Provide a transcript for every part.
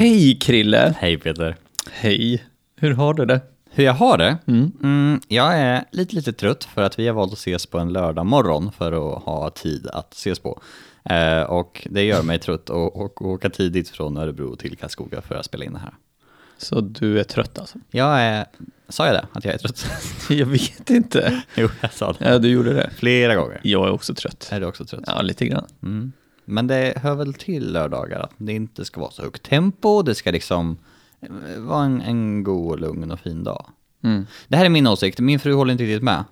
Hej Krille! Hej Peter. Hej! Hur har du det? Hur jag har det? Mm, jag är lite, lite trött för att vi har valt att ses på en lördag morgon för att ha tid att ses på. Eh, och det gör mig trött att att åka tidigt från Örebro till Karlskoga för att spela in det här. Så du är trött alltså? Jag är, sa jag det? Att jag är trött? Jag vet inte. jo, jag sa det. Ja, du gjorde det. Flera gånger. Jag är också trött. Är du också trött? Ja, lite grann. Mm. Men det hör väl till lördagar att det inte ska vara så högt tempo, det ska liksom eh, vara en, en god, lugn och fin dag. Mm. Det här är min åsikt, min fru håller inte riktigt med.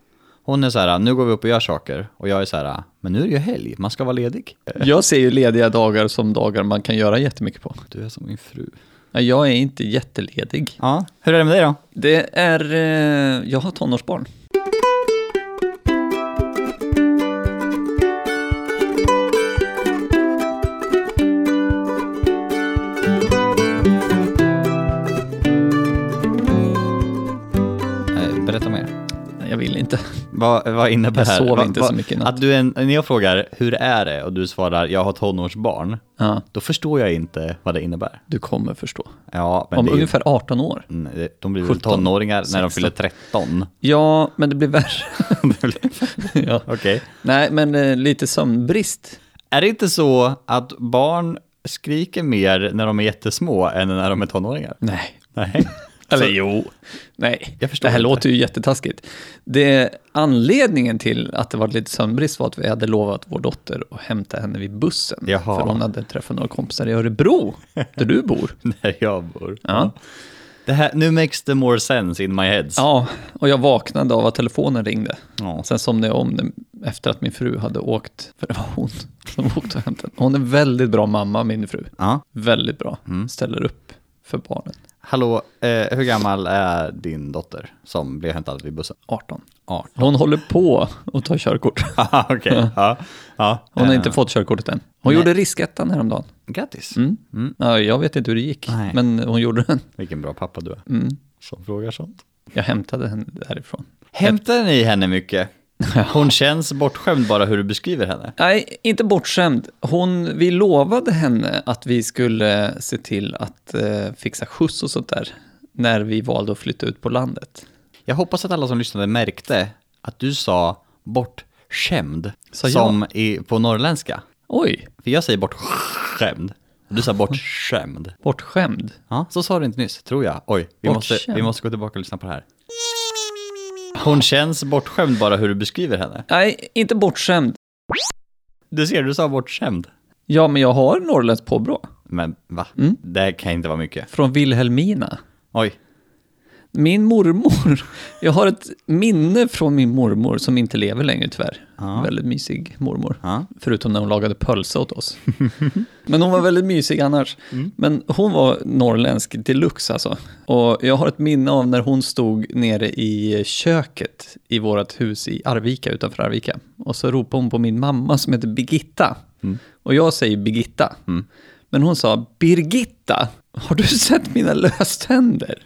Hon är så här, nu går vi upp och gör saker. Och jag är så här, men nu är det ju helg, man ska vara ledig. Jag ser ju lediga dagar som dagar man kan göra jättemycket på. Du är som min fru. Ja, Jag är inte jätteledig. Ja, hur är det med dig då? Det är... Eh, jag har tonårsbarn. Vad, vad innebär Jag det här? sov Vad- inte vad- så mycket natt. Att du en, när jag frågar, hur är det? Och du svarar, jag har tonårsbarn. Ja, Då förstår jag inte vad det innebär. du kommer förstå. Ja, men Om det ungefär 18 år. Mm, det- de blir väl 17, tonåringar när de 16. fyller 13. Ja, men det blir värre. ja. Okej. Nej, men eh, lite sömnbrist. Är det inte så att barn skriker mer när de är jättesmå än när de är tonåringar? Nej. Nej. Eller Så- jo. Nej, Jag förstår det här inte. låter ju jättetaskigt. Det, anledningen till att det var lite sömnbrist var att vi hade lovat vår dotter att hämta henne vid bussen. Jaha. För hon hade träffat några kompisar i Örebro, där du bor. Där jag bor. Ja. Det här, nu makes the more sense in my head. Ja, och jag vaknade av att telefonen ringde. Ja. Sen somnade jag om det efter att min fru hade åkt, för det var hon som åkte och hämtade Hon är väldigt bra mamma, min fru. ja. Väldigt bra. Mm. Ställer upp för barnen. Hallå, eh, hur gammal är din dotter som blev hämtad vid bussen? 18. 18. Hon håller på att ta körkort. Okej, ja. ja. Hon har Eh, inte fått körkortet än. Hon Nej. gjorde riskettan häromdagen. Grattis. Mm. Mm. Ja, jag vet inte hur det gick, Nej. men hon gjorde den. Vilken bra pappa du är. Mm. Som frågar sånt. Jag hämtade henne därifrån. Hämtar ni henne mycket? Hon känns bortskämd bara hur du beskriver henne. Nej, inte bortskämd. Hon, vi lovade henne att vi skulle se till att eh, fixa skjuts och sånt där när vi valde att flytta ut på landet. Jag hoppas att alla som lyssnade märkte att du sa bortskämd. Sa som i, på norrländska. Oj, För jag säger bortskämd. Och Du sa bortskämd. bortskämd. Ja, så sa du inte nyss, tror jag. Oj, vi måste, vi måste gå tillbaka och lyssna på det här. Hon känns bortskämd bara hur du beskriver henne. Nej, inte bortskämd. Du ser, du sa bortskämd. Ja, men jag har norrländskt påbrå. Men va? Mm. Det kan inte vara mycket. Från Vilhelmina. Oj, Min mormor, jag har ett minne från min mormor som inte lever längre tyvärr. Ja. Väldigt mysig mormor. ja. Förutom när hon lagade pölse åt oss. Men hon var väldigt mysig annars. Men hon var norrländsk deluxe alltså. Och jag har ett minne av när hon stod nere i köket i vårt hus i Arvika, utanför Arvika. Och så ropade hon på min mamma som heter Birgitta. Och jag säger Birgitta. Men hon sa, Birgitta, har du sett mina löständer?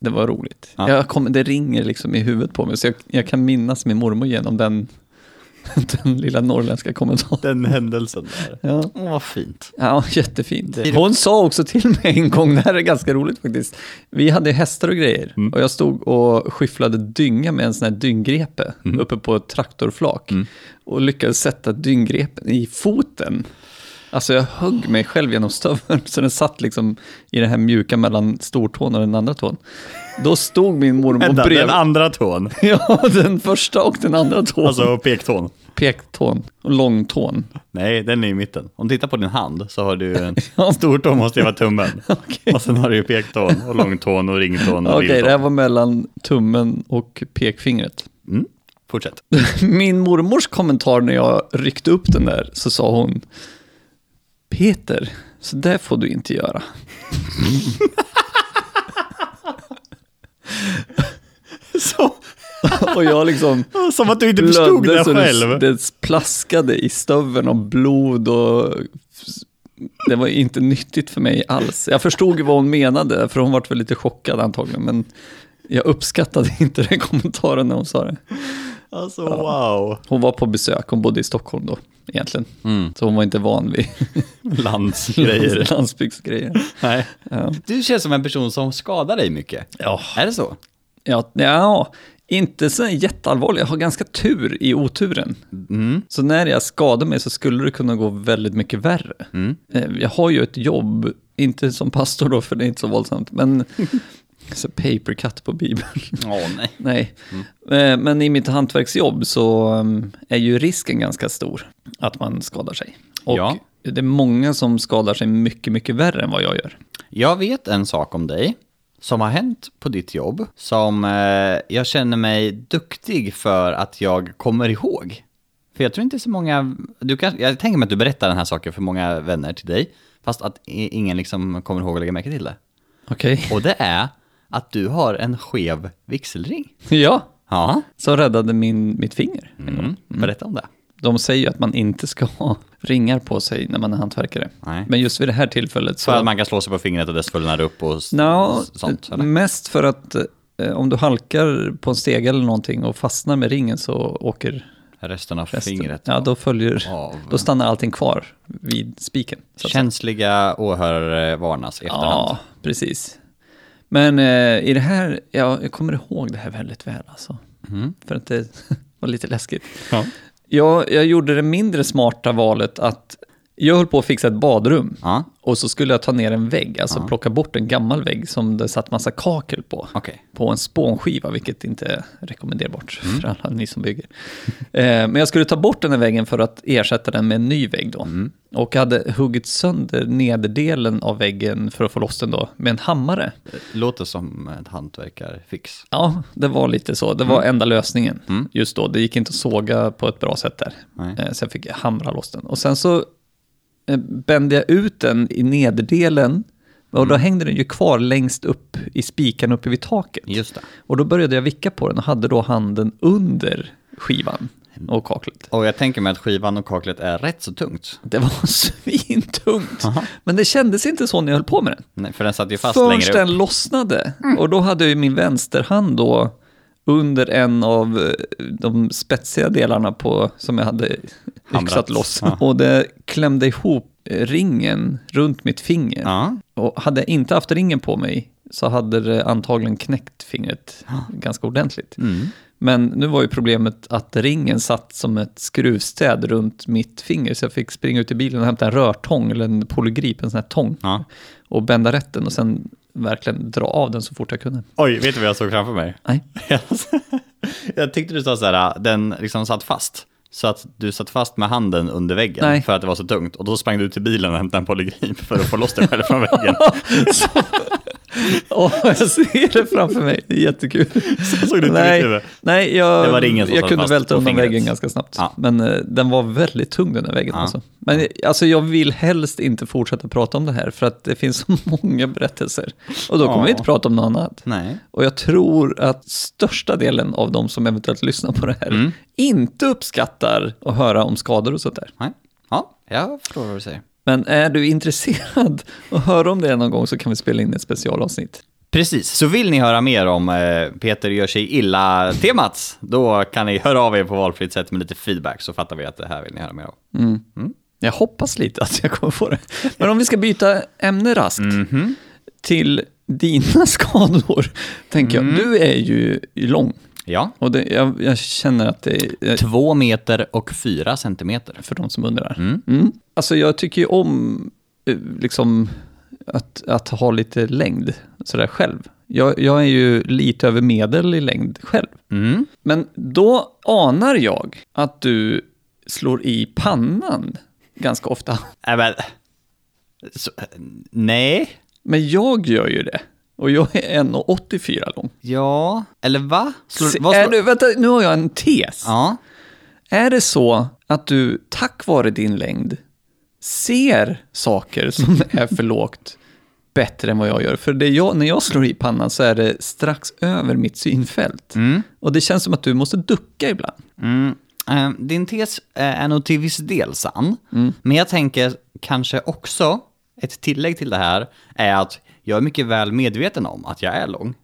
Det var roligt. Ja. Jag kom, det ringer liksom i huvudet på mig, så jag, jag kan minnas min mormor genom den, den lilla norrländska kommentaren. Den händelsen där. Ja. Åh, vad fint. Ja, jättefint. Hon sa också till mig en gång, det här är ganska roligt faktiskt. Vi hade hästar och grejer Mm. och jag stod och skyfflade dynga med en sån här dynggrepe Mm. uppe på ett traktorflak. Och lyckades sätta dynggrepen i foten. Alltså jag högg mig själv genom stöveln så den satt liksom i det här mjuka mellan stortån och den andra tån. Då stod min mormor Vänta, bredvid. den andra tån. Ja, den första och den andra tån. Alltså pektån. Pektån och långtån. Nej, den är i mitten. Om du tittar på din hand så har du en Ja. stortå måste ju vara tummen. Okej. Och sen har du ju pektån och långtån och ringtån och Okej, lilltån. det här var mellan tummen och pekfingret. Mm. Fortsätt. Min mormors kommentar när jag ryckte upp den där, så sa hon Peter, så där får du inte göra. Så, Och jag liksom som att du inte förstod det själv. Det, det plaskade i stöveln och blod och det var inte nyttigt för mig alls. Jag förstod ju vad hon menade, för hon var väl lite chockad antagligen, men jag uppskattade inte den kommentaren när hon sa det. Alltså wow. Hon var på besök, hon bodde i Stockholm då egentligen. Mm. Så hon var inte van vid Landsgrejer. landsbygdsgrejer. Nej. Ja. Du känns som en person som skadar dig mycket. Ja. Är det så? Ja, ja, inte så jätteallvarlig. Jag har ganska tur i oturen. Mm. Så när jag skadar mig så skulle det kunna gå väldigt mycket värre. Mm. Eh, Jag har ju ett jobb, inte som pastor då, för det är inte så våldsamt, men så papercut på Bibeln. Åh nej. Nej, Eh, men i mitt hantverksjobb så um, är ju risken ganska stor att man skadar sig. Och Ja. det är många som skadar sig mycket, mycket värre än vad jag gör. Jag vet en sak om dig som har hänt på ditt jobb som eh, jag känner mig duktig för att jag kommer ihåg. För jag tror inte så många, du kan, jag tänker mig att du berättar den här saken för många vänner till dig, fast att ingen liksom kommer ihåg att lägga märke till det. Okej? Och det är att du har en skev vigselring. Ja, Ja, som räddade min, mitt finger. gång. mm. berätta om det. De säger ju att man inte ska ha ringar på sig när man är hantverkare. Nej. Men just vid det här tillfället så... För att man kan slå sig på fingret och det svullnar upp och Nå, sånt, eller? mest för att eh, om du halkar på en stege eller någonting och fastnar med ringen så åker Resten av resten. fingret. Ja, då följer... av. Då stannar allting kvar vid spiken. Känsliga åhörare varnas i efterhand. Ja, precis. Men eh, i det här, ja, jag kommer ihåg det här väldigt väl alltså. Mm. För att det var lite läskigt. Ja. Jag, jag gjorde det mindre smarta valet att jag höll på att fixa ett badrum. Ja, Och så skulle jag ta ner en vägg, alltså Ja. plocka bort en gammal vägg som det satt massa kakel på. okej. På en spånskiva, vilket inte är rekommenderbart Mm. för alla ni som bygger. Eh, men jag skulle ta bort den här väggen för att ersätta den med en ny vägg då. Mm. Och hade huggit sönder nederdelen av väggen för att få loss den då med en hammare. Låter som ett hantverkarfix. Ja, det var lite så. Det var enda lösningen Mm. just då. Det gick inte att såga på ett bra sätt där. Nej. Eh, jag fick hamra loss den. Och sen så bände jag ut den i nederdelen. Och Mm. då hängde den ju kvar längst upp i spikan uppe vid taket. Just det. Och då började jag vicka på den och hade då handen under skivan och kaklet. Och jag tänker mig att skivan och kaklet är rätt så tungt. Det var svintungt. Aha. Men det kändes inte så när jag höll på med den. Nej, för den satt ju fast Först längre upp. den lossnade. Och då hade jag ju min vänsterhand då under en av eh, de spetsiga delarna på, som jag hade yxat loss. Ja. Och det klämde ihop ringen runt mitt finger. Ja, Och hade jag inte haft ringen på mig så hade det antagligen knäckt fingret ganska ordentligt. mm. Men nu var ju problemet att ringen satt som ett skruvstäd runt mitt finger, så jag fick springa ut i bilen och hämta en rörtång, eller en polygrip, en sån här tång, ja. och bända rätt den och sen verkligen dra av den så fort jag kunde. Oj, vet du vad jag såg framför mig? Nej. jag tyckte du sa så här, den liksom satt fast. Så att du satt fast med handen under väggen Nej. för att det var så tungt. Och då sprang du till bilen och hämtade en polygrip för att få loss dig själv från väggen. Åh, jag ser det framför mig, det är jättekul. Så såg mitt nej, nej jag, Det var ringen som jag kunde välta undan väggen ganska snabbt. Ja. Men eh, den var väldigt tung den där väggen Ja. alltså. Men eh, alltså, jag vill helst inte fortsätta prata om det här, för att det finns så många berättelser. Och då kommer Ja. vi inte prata om något annat. Nej. Och jag tror att största delen av de som eventuellt lyssnar på det här Mm. inte uppskattar att höra om skador och sånt där. Nej. Ja, jag förstår vad du säger. Men är du intresserad att höra om det någon gång så kan vi spela in ett specialavsnitt. Precis, så vill ni höra mer om eh, Peter gör sig illa-temat, då kan ni höra av er på valfritt sätt med lite feedback, så fattar vi att det här vill ni höra mer om. Mm. Jag hoppas lite att jag kommer få det. Men om vi ska byta ämne raskt Mhm. till dina skador, tänker jag. Du är ju lång Ja, och det, jag, jag känner att det är, två meter och fyra centimeter. för de som undrar. Mm. Mm. Alltså jag tycker ju om eh, liksom att, att ha lite längd sådär själv. Jag, jag är ju lite över medel i längd själv. Mm. Men då anar jag att du slår i pannan ganska ofta. Äh, men, så, nej, Men jag gör ju det. Och jag är 1,84 lång. ja, eller va? Slår, vad är slår, du, vänta, nu har jag en tes. Ja, Är det så att du tack vare din längd ser saker som är för lågt bättre än vad jag gör? För jag, när jag slår i pannan så är det strax över mitt synfält. mm. Och det känns som att du måste ducka ibland. Mm. Eh, din tes eh, är nog till viss del sann, men jag tänker kanske också, ett tillägg till det här, är att jag är mycket väl medveten om att jag är lång.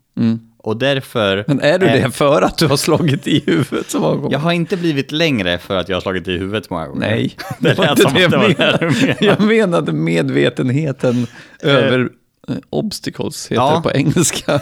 och därför... Men är du eh, det för att du har slagit i huvudet så många gånger? Jag har inte blivit längre för att jag har slagit i huvudet många gånger. Nej, det det var inte det jag menade. Jag menade medvetenheten över eh, obstacles, heter Ja. det på engelska.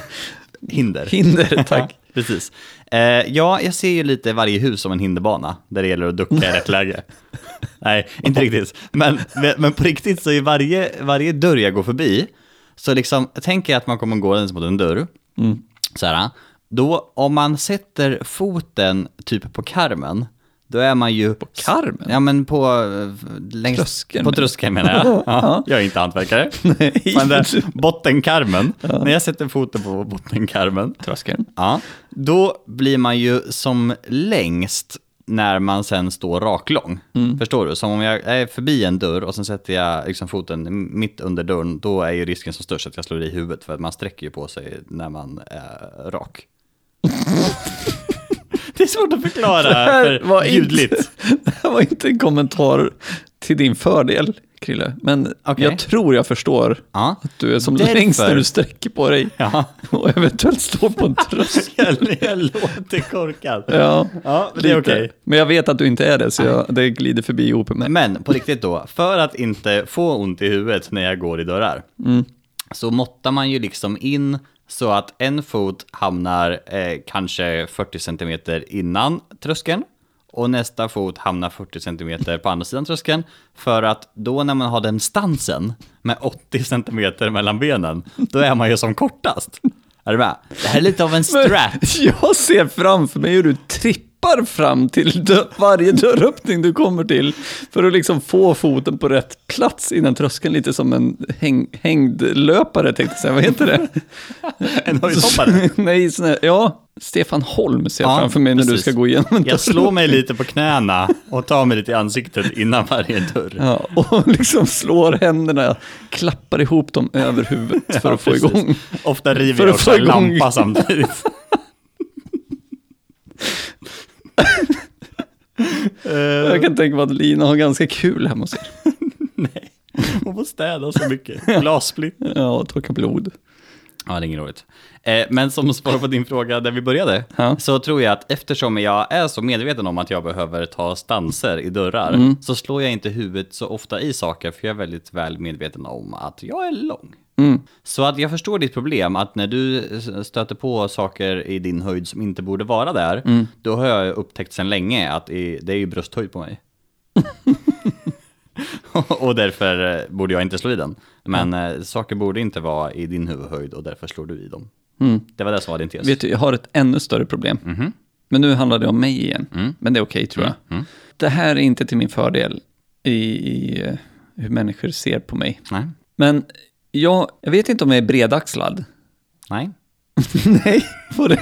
Hinder. Hinder, tack. Ja, precis. Eh, ja, jag ser ju lite varje hus som en hinderbana, där det gäller att ducka i rätt läge. Nej, inte riktigt. Men, men på riktigt så är varje, varje dörr jag går förbi, så liksom, tänker jag att man kommer gå mot en dörr, Mm. så här, då om man sätter foten typ på karmen, då är man ju... På karmen? Ja, men på... eh, Längs, Tröskeln, På tröskeln menar jag. Ja, jag är inte hantverkare. Nej. Men där, bottenkarmen, när jag sätter foten på bottenkarmen, Tröskeln. Ja, då blir man ju som längst när man sen står raklång. Förstår du? Som om jag är förbi en dörr och sen sätter jag liksom foten mitt under dörren, då är ju risken som störst att jag slår i huvudet för att man sträcker ju på sig när man är rak. det är svårt att förklara för ljudligt. Det här var inte en kommentar till din fördel, Krille. Men Okej. jag tror jag förstår Ja. att du är som Därför- längst när du sträcker på dig Ja, och eventuellt står på en tröskel. jag, låter korkad. Ja, Ja, men det är okej. Men jag vet att du inte är det, så jag, det glider förbi ihop med. Men på riktigt då, för att inte få ont i huvudet när jag går i dörrar, så måttar man ju liksom in så att en fot hamnar eh, kanske 40 centimeter innan tröskeln och nästa fot hamnar 40 centimeter på andra sidan tröskeln. För att då när man har den stansen med 80 centimeter mellan benen, då är man ju som kortast. Är du med? Det här är lite av en strat. jag ser framför mig hur du trippar fram till dö- varje dörröppning du kommer till för att liksom få foten på rätt plats innan tröskeln, lite som en häng, hängd löpare tänkte jag säga, vad heter det? En höjdhoppare. Nej, sån här, ja, Stefan Holm ser jag Ja, framför mig när du precis. ska gå igenom en Jag dörr. slår mig lite på knäna och tar mig lite i ansiktet innan varje dörr. Ja, och liksom slår händerna, klappar ihop dem över huvudet för Ja, att få precis. igång. Ofta river För jag att också få en lampa samtidigt. Jag kan tänka mig att Lina har ganska kul hemma hos er. Nej, hon får städa så mycket. Glassplitt. Ja, och torka blod. Ja, det är inget roligt. Eh, men som svar på din fråga där vi började, Ja. så tror jag att eftersom jag är så medveten om att jag behöver ta stanser i dörrar, Mm. så slår jag inte huvudet så ofta i saker, för jag är väldigt väl medveten om att jag är lång. Mm. Så att jag förstår ditt problem, att när du stöter på saker i din höjd som inte borde vara där, Mm. då har jag upptäckt sedan länge att det är ju brösthöjd på mig. och därför eh, borde jag inte slå i den. Men eh, saker borde inte vara i din huvudhöjd och därför slår du i dem. Det var det som var din tes. Mm. Vet du, jag har ett ännu större problem. Mhm. Men nu handlar det om mig igen. Mm. Men det är okej tror jag. Det här är inte till min fördel i, i eh, hur människor ser på mig. Nej. Men jag, jag vet inte om jag är bredaxlad. Nej. Nej, var det,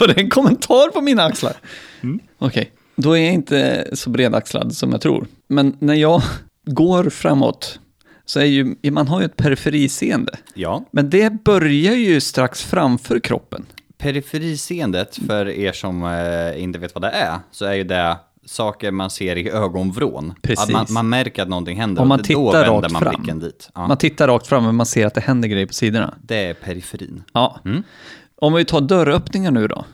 var det en kommentar på mina axlar? Mm. Okej, då är jag inte så bredaxlad som jag tror. Men när jag går framåt så är ju, man har ju ett periferiseende. Ja. Men det börjar ju strax framför kroppen. Periferiseendet, för er som eh, inte vet vad det är, så är ju det saker man ser i ögonvrån. Precis. Att man, man märker att någonting händer Om man och då tittar vänder rakt man fram. blicken dit. Ja. Man tittar rakt fram men man ser att det händer grejer på sidorna. Det är periferin. Ja. Mm. Om vi tar dörröppningar nu då.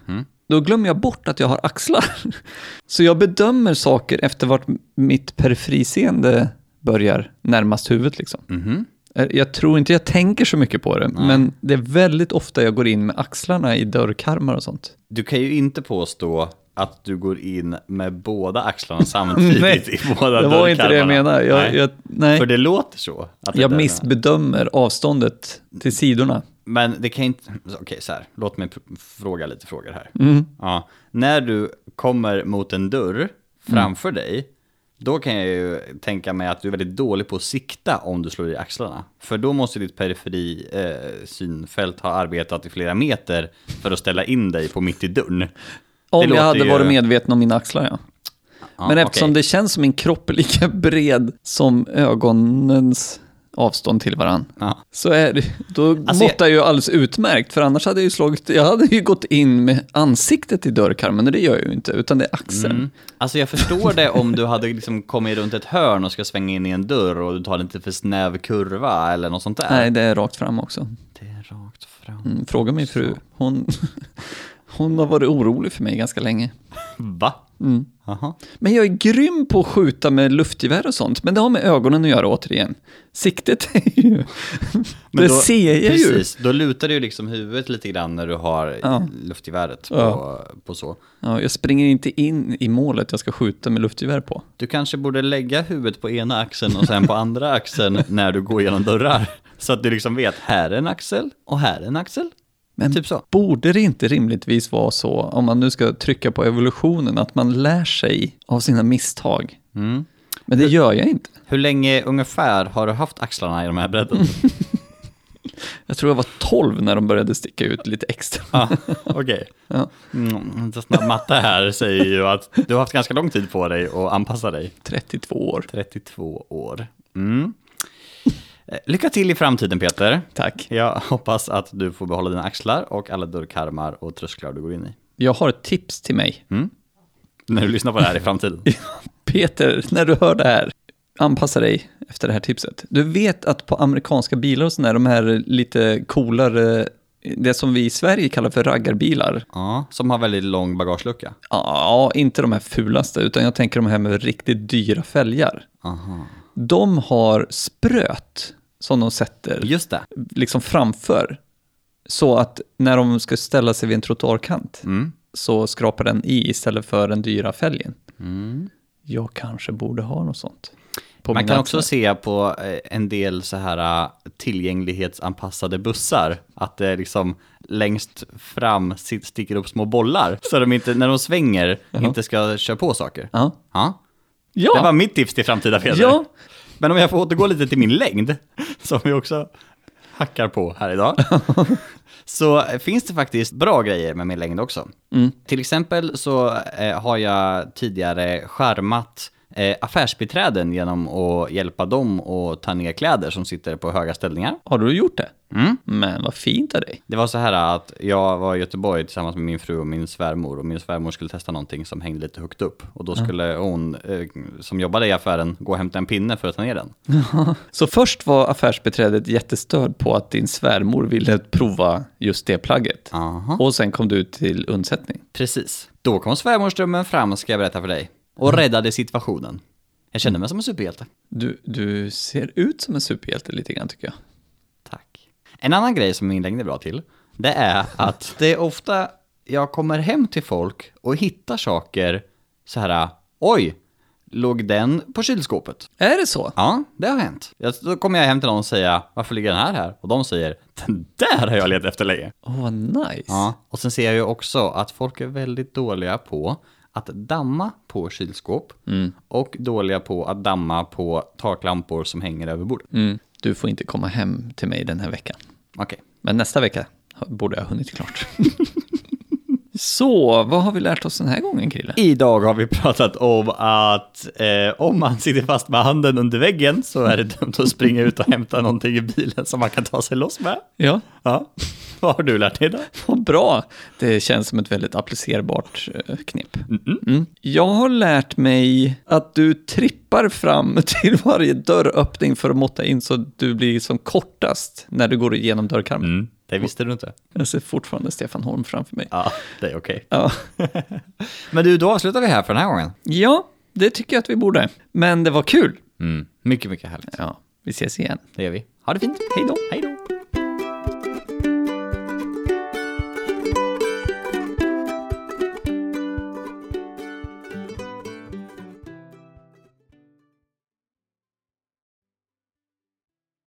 Då glömmer jag bort att jag har axlar. Så jag bedömer saker efter vart mitt periferiseende börjar närmast huvudet liksom. Mhm. Eh, Jag tror inte jag tänker så mycket på det, men det är väldigt ofta jag går in med axlarna i dörrkarmar och sånt. Du kan ju inte påstå att du går in med båda axlarna samtidigt Nej, i båda det var inte det jag dörrkarmarna. menade. Jag, nej. jag, nej. För det låter så. Att jag missbedömer avståndet till sidorna. Men det kan inte... Okej, så här. Låt mig fråga lite frågor här. Mm. Ja. När du kommer mot en dörr framför dig, då kan jag ju tänka mig att du är väldigt dålig på att sikta om du slår i axlarna. För då måste ditt periferi eh, synfält ha arbetat i flera meter för att ställa in dig på mitt i dörren. Om jag hade ju- varit medveten om mina axlar, ja. Ja, Men eftersom okej. det känns som min kropp är lika bred som ögonens avstånd till varann. Ja. Så är det, då Alltså, måttar jag ju alldeles utmärkt, för annars hade jag ju slagit, jag hade ju gått in med ansiktet i dörrkarmen, och det gör jag ju inte, utan det är axeln. Mm. Alltså jag förstår det om du hade liksom kommit runt ett hörn och ska svänga in i en dörr och du tar lite för snäv kurva eller något sånt där. Nej, det är rakt fram också. Det är rakt fram. Mm, fråga min fru, hon, hon har varit orolig för mig ganska länge. Va? Mm. Men jag är grym på att skjuta med luftgevär och sånt, men det har med ögonen att göra återigen. Siktet är ju... det då- ser jag ju. Precis, då lutar du ju liksom huvudet lite grann när du har Ja. luftgeväret på, Ja. på så. Ja, jag springer inte in i målet jag ska skjuta med luftgevär på. Du kanske borde lägga huvudet på ena axeln och sen på andra axeln när du går igenom dörrar. Så att du liksom vet, här är en axel och här är en axel. Men Typ så. borde det inte rimligtvis vara så, om man nu ska trycka på evolutionen, att man lär sig av sina misstag? Mm. Men det gör jag inte. Hur länge ungefär har du haft axlarna i de här bredden? Jag tror jag var 12 när de började sticka ut lite extra. Ja, okej. Ja, Mm, snabb matte här säger ju att du har haft ganska lång tid på dig att anpassa dig. 32 år. 32 år. Mm. Eh, Lycka till i framtiden Peter. Tack. Jag hoppas att du får behålla dina axlar och alla dörrkarmar och trösklar du går in i. Jag har ett tips till mig. När du lyssnar på det här i framtiden. Peter, när du hör det här, anpassa dig efter det här tipset. Du vet att på amerikanska bilar och sådär, de här lite coolare, det som vi i Sverige kallar för raggarbilar. Ja, som har väldigt lång bagagelucka. Ja, inte de här fulaste, utan jag tänker de här med riktigt dyra fälgar. Aha. De har spröt som de sätter Just det. liksom framför. Så att när de ska ställa sig vid en trottoarkant Mm. så skrapar den i istället för den dyra fälgen. Mm. Jag kanske borde ha något sånt. Man kan också se på eh, en del så här eh, tillgänglighetsanpassade bussar att det liksom längst fram sticker upp små bollar så de inte, när de svänger, inte ska köra på saker. Ja. Ja. Ja. Det var mitt tips till framtida Peder. Ja. Men om jag får återgå lite till min längd, som vi också hackar på här idag, så finns det faktiskt bra grejer med min längd också. Mm. Till exempel så eh, har jag tidigare skärmat eh, affärsbiträden genom att hjälpa dem att ta ner kläder som sitter på höga ställningar. Har du gjort det? Mm. Men vad fint av dig. Det var så här att jag var i Göteborg tillsammans med min fru och min svärmor och min svärmor skulle testa någonting som hängde lite högt upp och då skulle hon, eh, som jobbade i affären, gå och hämta en pinne för att ta ner den. Så först var affärsbeträdet jättestörd på att din svärmor ville prova just det plagget. Aha. Och sen kom du till undsättning. Precis. Då kom svärmorsdrömmen fram, ska jag berätta för dig. Och räddade situationen. Jag kände mig som en superhjälte. Du, du ser ut som en superhjälte lite grann tycker jag. Tack. En annan grej som min längd är bra till, det är att det är ofta jag kommer hem till folk och hittar saker så här, oj, låg den på kylskåpet? Är det så? Ja, det har hänt. Jag- Då kommer jag hem till någon och säger, varför ligger den här här? Och de säger, den där har jag letat efter länge. Åh, vad nice. Ja, och sen ser jag ju också att folk är väldigt dåliga på att damma på kylskåp och dåliga på att damma på taklampor som hänger över bordet. Mm. Du får inte komma hem till mig den här veckan. Okej. Men nästa vecka borde jag ha hunnit klart. Så, vad har vi lärt oss den här gången, Krille? Idag har vi pratat om att eh, om man sitter fast med handen under väggen så är det dumt att springa ut och hämta någonting i bilen som man kan ta sig loss med. Ja, Ja, vad har du lärt dig idag? vad bra. Det känns som ett väldigt applicerbart eh, knep. Mm. Jag har lärt mig att du trippar fram till varje dörröppning för att måtta in så att du blir som kortast när du går igenom dörrkarmen. Mm, det visste du inte. Jag ser fortfarande Stefan Holm framför mig. Ja, det är okej. Ja. Men du, då avslutar vi här för den här gången. ja, det tycker jag att vi borde. Men det var kul. Mm, mycket, mycket härligt. Ja, vi ses igen. Det gör vi. Ha det fint. Hej då. Hej då.